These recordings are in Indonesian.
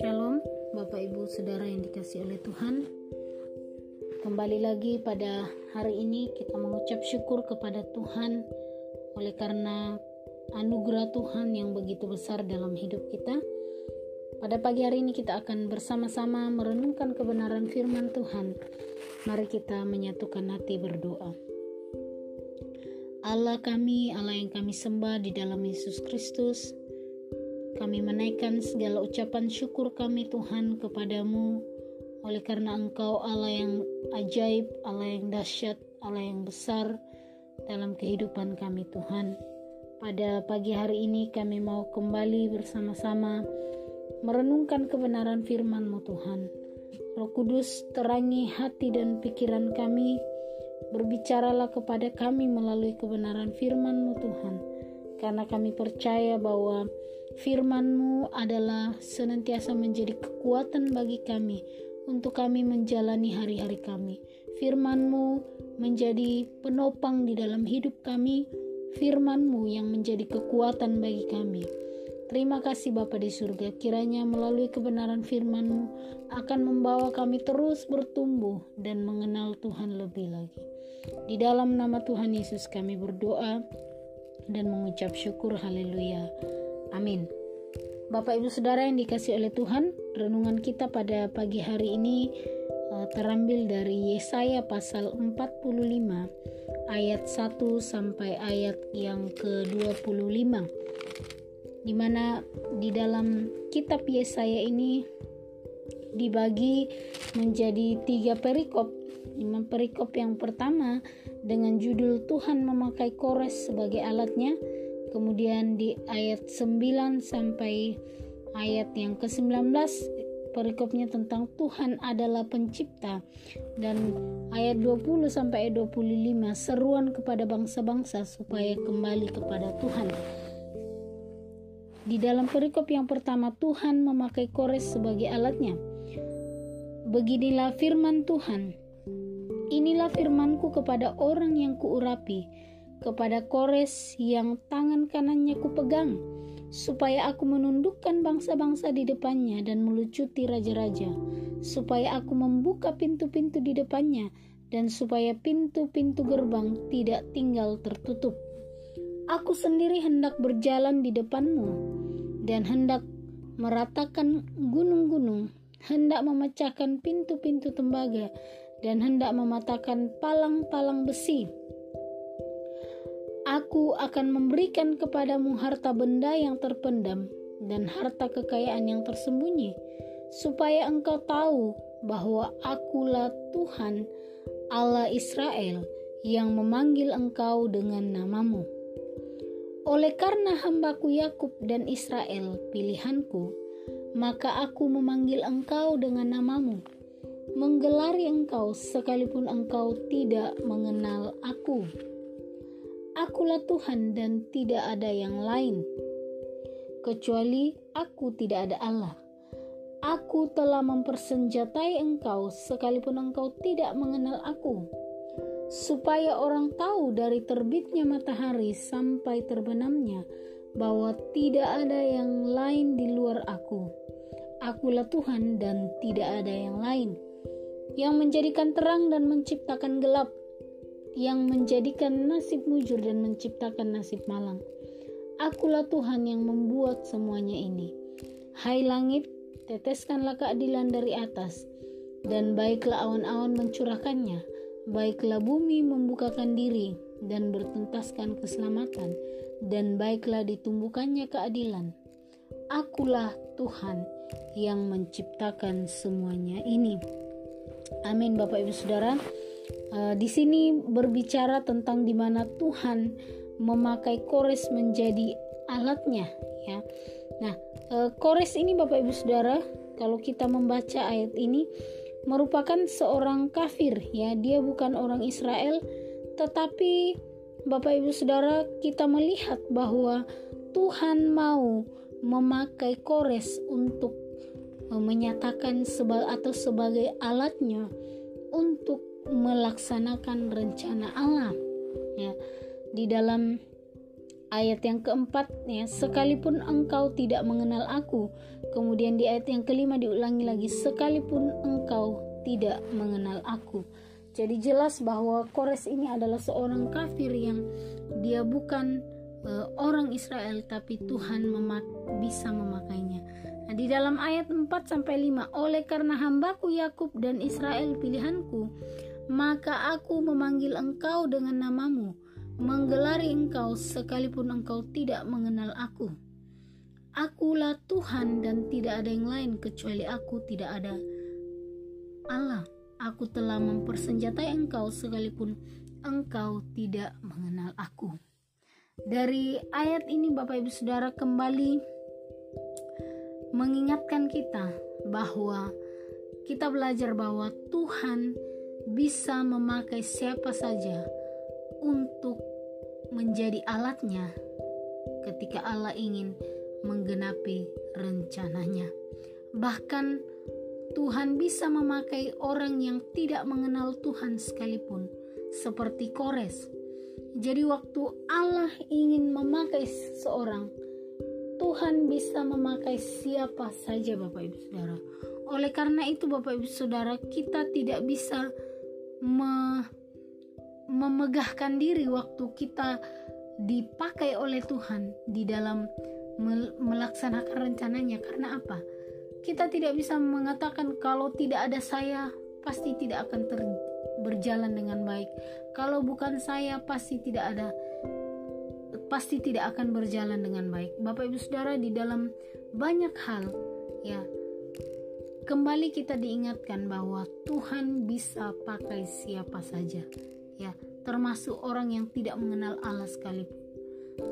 Shalom, Bapak Ibu Saudara yang dikasih oleh Tuhan. Kembali lagi pada hari ini kita mengucap syukur kepada Tuhan oleh karena anugerah Tuhan yang begitu besar dalam hidup kita. Pada pagi hari ini kita akan bersama-sama merenungkan kebenaran firman Tuhan. Mari kita menyatukan hati berdoa. Allah kami, Allah yang kami sembah di dalam Yesus Kristus, kami menaikkan segala ucapan syukur kami Tuhan kepadamu oleh karena Engkau Allah yang ajaib, Allah yang dahsyat, Allah yang besar dalam kehidupan kami Tuhan. Pada pagi hari ini kami mau kembali bersama-sama merenungkan kebenaran firman-Mu Tuhan. Roh Kudus terangi hati dan pikiran kami, berbicaralah kepada kami melalui kebenaran firman-Mu Tuhan. Karena kami percaya bahwa firman-Mu adalah senantiasa menjadi kekuatan bagi kami untuk kami menjalani hari-hari kami. Firman-Mu menjadi penopang di dalam hidup kami, firman-Mu yang menjadi kekuatan bagi kami. Terima kasih Bapa di surga, kiranya melalui kebenaran firman-Mu akan membawa kami terus bertumbuh dan mengenal Tuhan lebih lagi. Di dalam nama Tuhan Yesus kami berdoa dan mengucap syukur haleluya. Amin. Bapak Ibu Saudara yang dikasih oleh Tuhan, renungan kita pada pagi hari ini uh, terambil dari Yesaya pasal 45 ayat 1 sampai ayat yang ke-25. Di mana di dalam kitab Yesaya ini dibagi menjadi tiga perikop. Lima perikop yang pertama dengan judul Tuhan memakai kores sebagai alatnya Kemudian di ayat 9 sampai ayat yang ke-19 perikopnya tentang Tuhan adalah pencipta dan ayat 20 sampai ayat 25 seruan kepada bangsa-bangsa supaya kembali kepada Tuhan. Di dalam perikop yang pertama Tuhan memakai kores sebagai alatnya. Beginilah firman Tuhan. Inilah firmanku kepada orang yang kuurapi kepada Kores yang tangan kanannya kupegang, supaya aku menundukkan bangsa-bangsa di depannya dan melucuti raja-raja, supaya aku membuka pintu-pintu di depannya, dan supaya pintu-pintu gerbang tidak tinggal tertutup. Aku sendiri hendak berjalan di depanmu, dan hendak meratakan gunung-gunung, hendak memecahkan pintu-pintu tembaga, dan hendak mematahkan palang-palang besi Aku akan memberikan kepadamu harta benda yang terpendam dan harta kekayaan yang tersembunyi, supaya engkau tahu bahwa Akulah Tuhan Allah Israel yang memanggil engkau dengan namamu. Oleh karena hambaku Yakub dan Israel, pilihanku, maka aku memanggil engkau dengan namamu, menggelari engkau sekalipun engkau tidak mengenal aku. Akulah Tuhan dan tidak ada yang lain. Kecuali aku tidak ada Allah. Aku telah mempersenjatai engkau sekalipun engkau tidak mengenal aku. Supaya orang tahu dari terbitnya matahari sampai terbenamnya bahwa tidak ada yang lain di luar aku. Akulah Tuhan dan tidak ada yang lain. Yang menjadikan terang dan menciptakan gelap yang menjadikan nasib mujur dan menciptakan nasib malang. Akulah Tuhan yang membuat semuanya ini. Hai langit, teteskanlah keadilan dari atas, dan baiklah awan-awan mencurahkannya. Baiklah bumi membukakan diri dan bertuntaskan keselamatan, dan baiklah ditumbuhkannya keadilan. Akulah Tuhan yang menciptakan semuanya ini. Amin, Bapak Ibu Saudara. Uh, di sini berbicara tentang di mana Tuhan memakai kores menjadi alatnya ya. Nah, uh, kores ini Bapak Ibu Saudara, kalau kita membaca ayat ini merupakan seorang kafir ya. Dia bukan orang Israel, tetapi Bapak Ibu Saudara, kita melihat bahwa Tuhan mau memakai kores untuk uh, menyatakan sebal atau sebagai alatnya untuk melaksanakan rencana Allah ya di dalam ayat yang keempat ya sekalipun engkau tidak mengenal aku. Kemudian di ayat yang kelima diulangi lagi sekalipun engkau tidak mengenal aku. Jadi jelas bahwa Kores ini adalah seorang kafir yang dia bukan uh, orang Israel tapi Tuhan memak bisa memakainya. Nah, di dalam ayat 4 sampai 5 oleh karena hambaku Yakub dan Israel pilihanku maka aku memanggil engkau dengan namamu menggelari engkau sekalipun engkau tidak mengenal aku. Akulah Tuhan dan tidak ada yang lain kecuali aku tidak ada Allah. Aku telah mempersenjatai engkau sekalipun engkau tidak mengenal aku. Dari ayat ini Bapak Ibu Saudara kembali mengingatkan kita bahwa kita belajar bahwa Tuhan bisa memakai siapa saja untuk menjadi alatnya ketika Allah ingin menggenapi rencananya. Bahkan Tuhan bisa memakai orang yang tidak mengenal Tuhan sekalipun, seperti Kores. Jadi waktu Allah ingin memakai seseorang, Tuhan bisa memakai siapa saja Bapak Ibu Saudara. Oleh karena itu Bapak Ibu Saudara, kita tidak bisa memegahkan diri waktu kita dipakai oleh Tuhan di dalam melaksanakan rencananya karena apa? Kita tidak bisa mengatakan kalau tidak ada saya pasti tidak akan ter berjalan dengan baik. Kalau bukan saya pasti tidak ada pasti tidak akan berjalan dengan baik. Bapak Ibu Saudara di dalam banyak hal ya kembali kita diingatkan bahwa Tuhan bisa pakai siapa saja ya termasuk orang yang tidak mengenal Allah sekalipun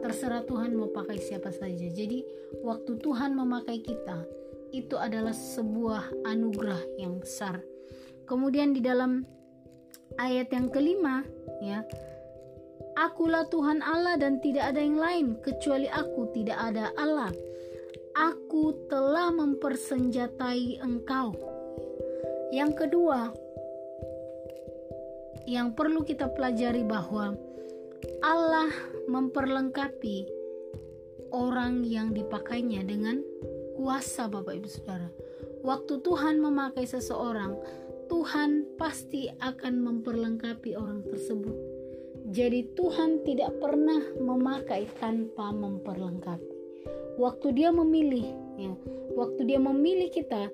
terserah Tuhan mau pakai siapa saja jadi waktu Tuhan memakai kita itu adalah sebuah anugerah yang besar kemudian di dalam ayat yang kelima ya Akulah Tuhan Allah dan tidak ada yang lain kecuali aku tidak ada Allah. Aku telah mempersenjatai engkau. Yang kedua, yang perlu kita pelajari bahwa Allah memperlengkapi orang yang dipakainya dengan kuasa Bapak Ibu Saudara. Waktu Tuhan memakai seseorang, Tuhan pasti akan memperlengkapi orang tersebut. Jadi Tuhan tidak pernah memakai tanpa memperlengkapi. Waktu dia memilih, ya, waktu dia memilih kita,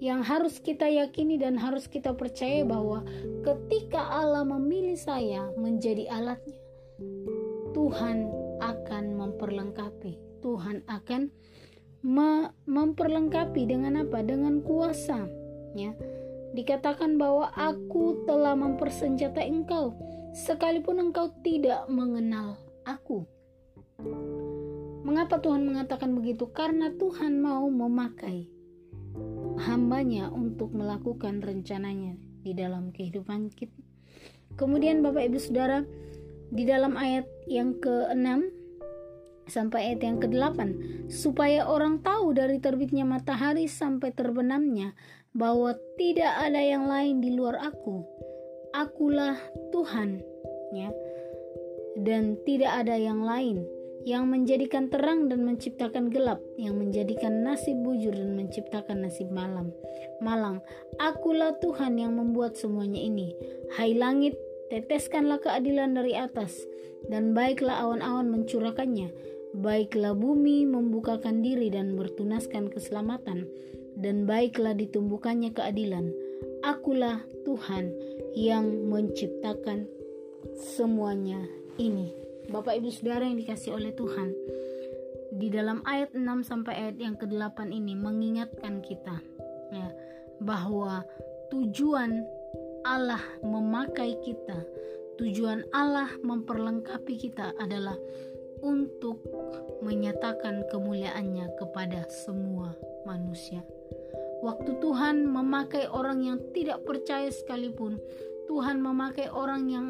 yang harus kita yakini dan harus kita percaya bahwa ketika Allah memilih saya menjadi alatnya, Tuhan akan memperlengkapi. Tuhan akan me memperlengkapi dengan apa? Dengan kuasa. Ya. Dikatakan bahwa aku telah mempersenjatai engkau sekalipun engkau tidak mengenal aku. Mengapa Tuhan mengatakan begitu? Karena Tuhan mau memakai hambanya untuk melakukan rencananya di dalam kehidupan kita. Kemudian Bapak Ibu Saudara, di dalam ayat yang ke-6 sampai ayat yang ke-8, supaya orang tahu dari terbitnya matahari sampai terbenamnya bahwa tidak ada yang lain di luar aku. Akulah Tuhan, ya. Dan tidak ada yang lain yang menjadikan terang dan menciptakan gelap, yang menjadikan nasib bujur dan menciptakan nasib malam. Malang, akulah Tuhan yang membuat semuanya ini. Hai langit, teteskanlah keadilan dari atas, dan baiklah awan-awan mencurahkannya. Baiklah bumi membukakan diri dan bertunaskan keselamatan, dan baiklah ditumbuhkannya keadilan. Akulah Tuhan yang menciptakan semuanya ini. Bapak Ibu Saudara yang dikasih oleh Tuhan. Di dalam ayat 6 sampai ayat yang ke-8 ini mengingatkan kita ya bahwa tujuan Allah memakai kita, tujuan Allah memperlengkapi kita adalah untuk menyatakan kemuliaannya kepada semua manusia. Waktu Tuhan memakai orang yang tidak percaya sekalipun, Tuhan memakai orang yang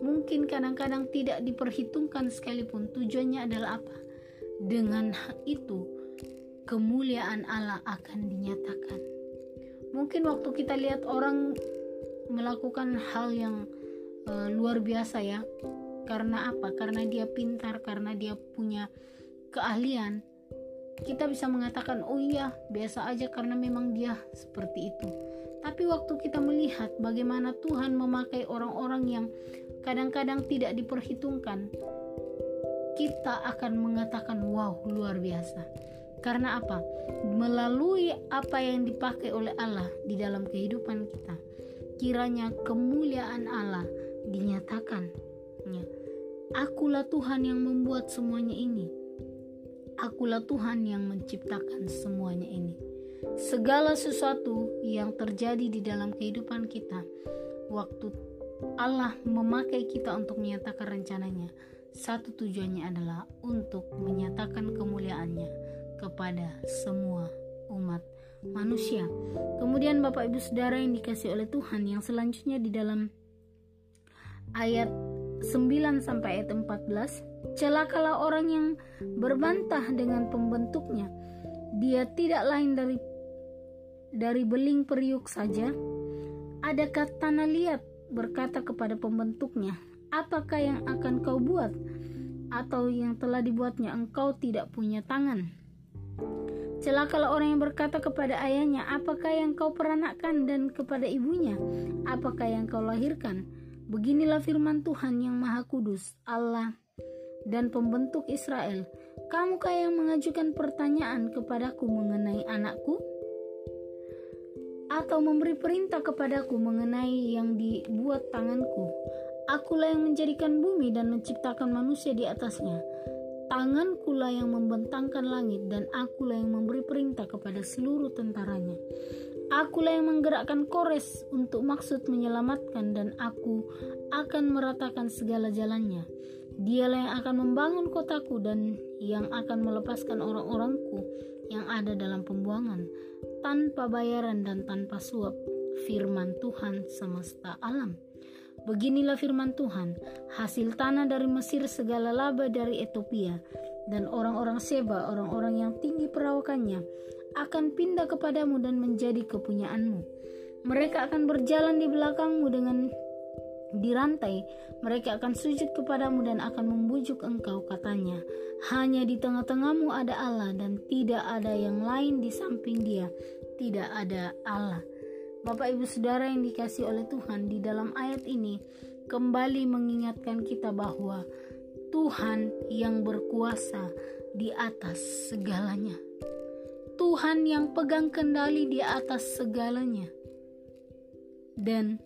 mungkin kadang-kadang tidak diperhitungkan sekalipun tujuannya adalah apa dengan itu kemuliaan Allah akan dinyatakan mungkin waktu kita lihat orang melakukan hal yang uh, luar biasa ya karena apa? Karena dia pintar, karena dia punya keahlian. Kita bisa mengatakan, "Oh iya, biasa aja karena memang dia seperti itu." Tapi waktu kita melihat bagaimana Tuhan memakai orang-orang yang kadang-kadang tidak diperhitungkan, kita akan mengatakan, "Wow, luar biasa." Karena apa? Melalui apa yang dipakai oleh Allah di dalam kehidupan kita, kiranya kemuliaan Allah dinyatakan. Ya. Akulah Tuhan yang membuat semuanya ini. Akulah Tuhan yang menciptakan semuanya ini segala sesuatu yang terjadi di dalam kehidupan kita waktu Allah memakai kita untuk menyatakan rencananya. Satu tujuannya adalah untuk menyatakan kemuliaannya kepada semua umat manusia. Kemudian Bapak Ibu Saudara yang dikasih oleh Tuhan yang selanjutnya di dalam ayat 9 sampai ayat 14 celakalah orang yang berbantah dengan pembentuknya. Dia tidak lain dari dari beling periuk saja? Adakah tanah liat berkata kepada pembentuknya, apakah yang akan kau buat? Atau yang telah dibuatnya engkau tidak punya tangan? Celakalah orang yang berkata kepada ayahnya, apakah yang kau peranakkan dan kepada ibunya, apakah yang kau lahirkan? Beginilah firman Tuhan yang Maha Kudus, Allah dan pembentuk Israel. Kamukah yang mengajukan pertanyaan kepadaku mengenai anakku? Atau memberi perintah kepadaku mengenai yang dibuat tanganku. Akulah yang menjadikan bumi dan menciptakan manusia di atasnya. Tangankulah yang membentangkan langit dan akulah yang memberi perintah kepada seluruh tentaranya. Akulah yang menggerakkan kores untuk maksud menyelamatkan dan aku akan meratakan segala jalannya. Dialah yang akan membangun kotaku dan yang akan melepaskan orang-orangku yang ada dalam pembuangan tanpa bayaran dan tanpa suap firman Tuhan semesta alam. Beginilah firman Tuhan, hasil tanah dari Mesir segala laba dari Ethiopia dan orang-orang Seba, orang-orang yang tinggi perawakannya akan pindah kepadamu dan menjadi kepunyaanmu. Mereka akan berjalan di belakangmu dengan dirantai, mereka akan sujud kepadamu dan akan membujuk engkau katanya. Hanya di tengah-tengahmu ada Allah dan tidak ada yang lain di samping dia. Tidak ada Allah. Bapak ibu saudara yang dikasih oleh Tuhan di dalam ayat ini kembali mengingatkan kita bahwa Tuhan yang berkuasa di atas segalanya. Tuhan yang pegang kendali di atas segalanya. Dan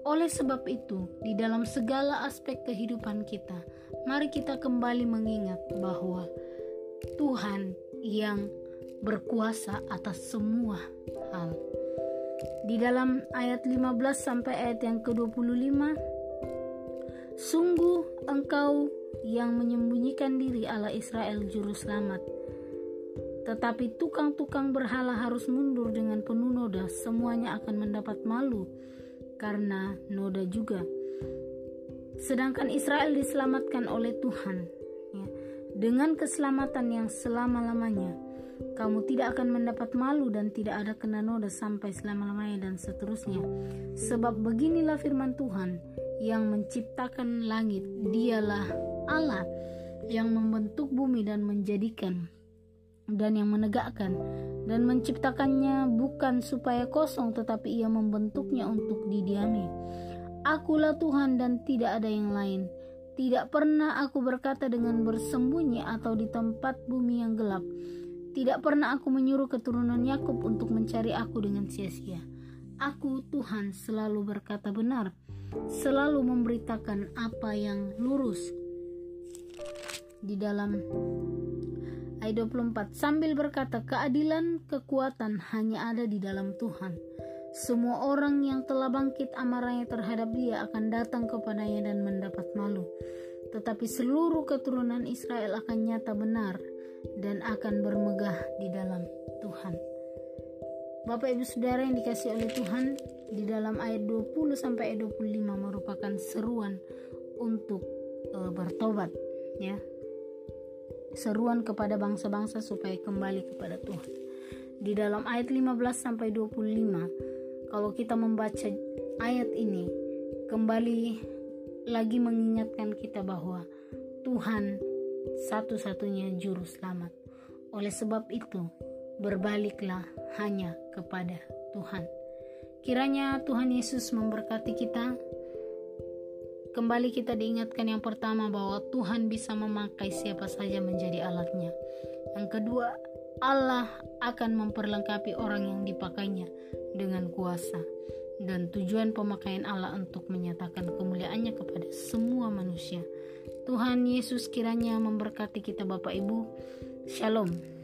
oleh sebab itu, di dalam segala aspek kehidupan kita, mari kita kembali mengingat bahwa Tuhan yang berkuasa atas semua hal. Di dalam ayat 15 sampai ayat yang ke-25, sungguh engkau yang menyembunyikan diri Allah Israel juru selamat. Tetapi tukang-tukang berhala harus mundur dengan penuh noda, semuanya akan mendapat malu karena noda juga. Sedangkan Israel diselamatkan oleh Tuhan ya, dengan keselamatan yang selama-lamanya. Kamu tidak akan mendapat malu dan tidak ada kena noda sampai selama-lamanya dan seterusnya. Sebab beginilah firman Tuhan yang menciptakan langit, dialah Allah yang membentuk bumi dan menjadikan dan yang menegakkan dan menciptakannya bukan supaya kosong tetapi ia membentuknya untuk didiami. Akulah Tuhan dan tidak ada yang lain. Tidak pernah aku berkata dengan bersembunyi atau di tempat bumi yang gelap. Tidak pernah aku menyuruh keturunan Yakub untuk mencari aku dengan sia-sia. Aku Tuhan selalu berkata benar, selalu memberitakan apa yang lurus. Di dalam ayat 24 sambil berkata keadilan kekuatan hanya ada di dalam Tuhan. Semua orang yang telah bangkit amarahnya terhadap dia akan datang kepadanya dan mendapat malu. Tetapi seluruh keturunan Israel akan nyata benar dan akan bermegah di dalam Tuhan. Bapak Ibu Saudara yang dikasih oleh Tuhan di dalam ayat 20 sampai ayat 25 merupakan seruan untuk uh, bertobat ya seruan kepada bangsa-bangsa supaya kembali kepada Tuhan. Di dalam ayat 15 sampai 25, kalau kita membaca ayat ini, kembali lagi mengingatkan kita bahwa Tuhan satu-satunya juru selamat. Oleh sebab itu, berbaliklah hanya kepada Tuhan. Kiranya Tuhan Yesus memberkati kita. Kembali kita diingatkan yang pertama bahwa Tuhan bisa memakai siapa saja menjadi alatnya. Yang kedua, Allah akan memperlengkapi orang yang dipakainya dengan kuasa. Dan tujuan pemakaian Allah untuk menyatakan kemuliaannya kepada semua manusia. Tuhan Yesus kiranya memberkati kita Bapak Ibu. Shalom.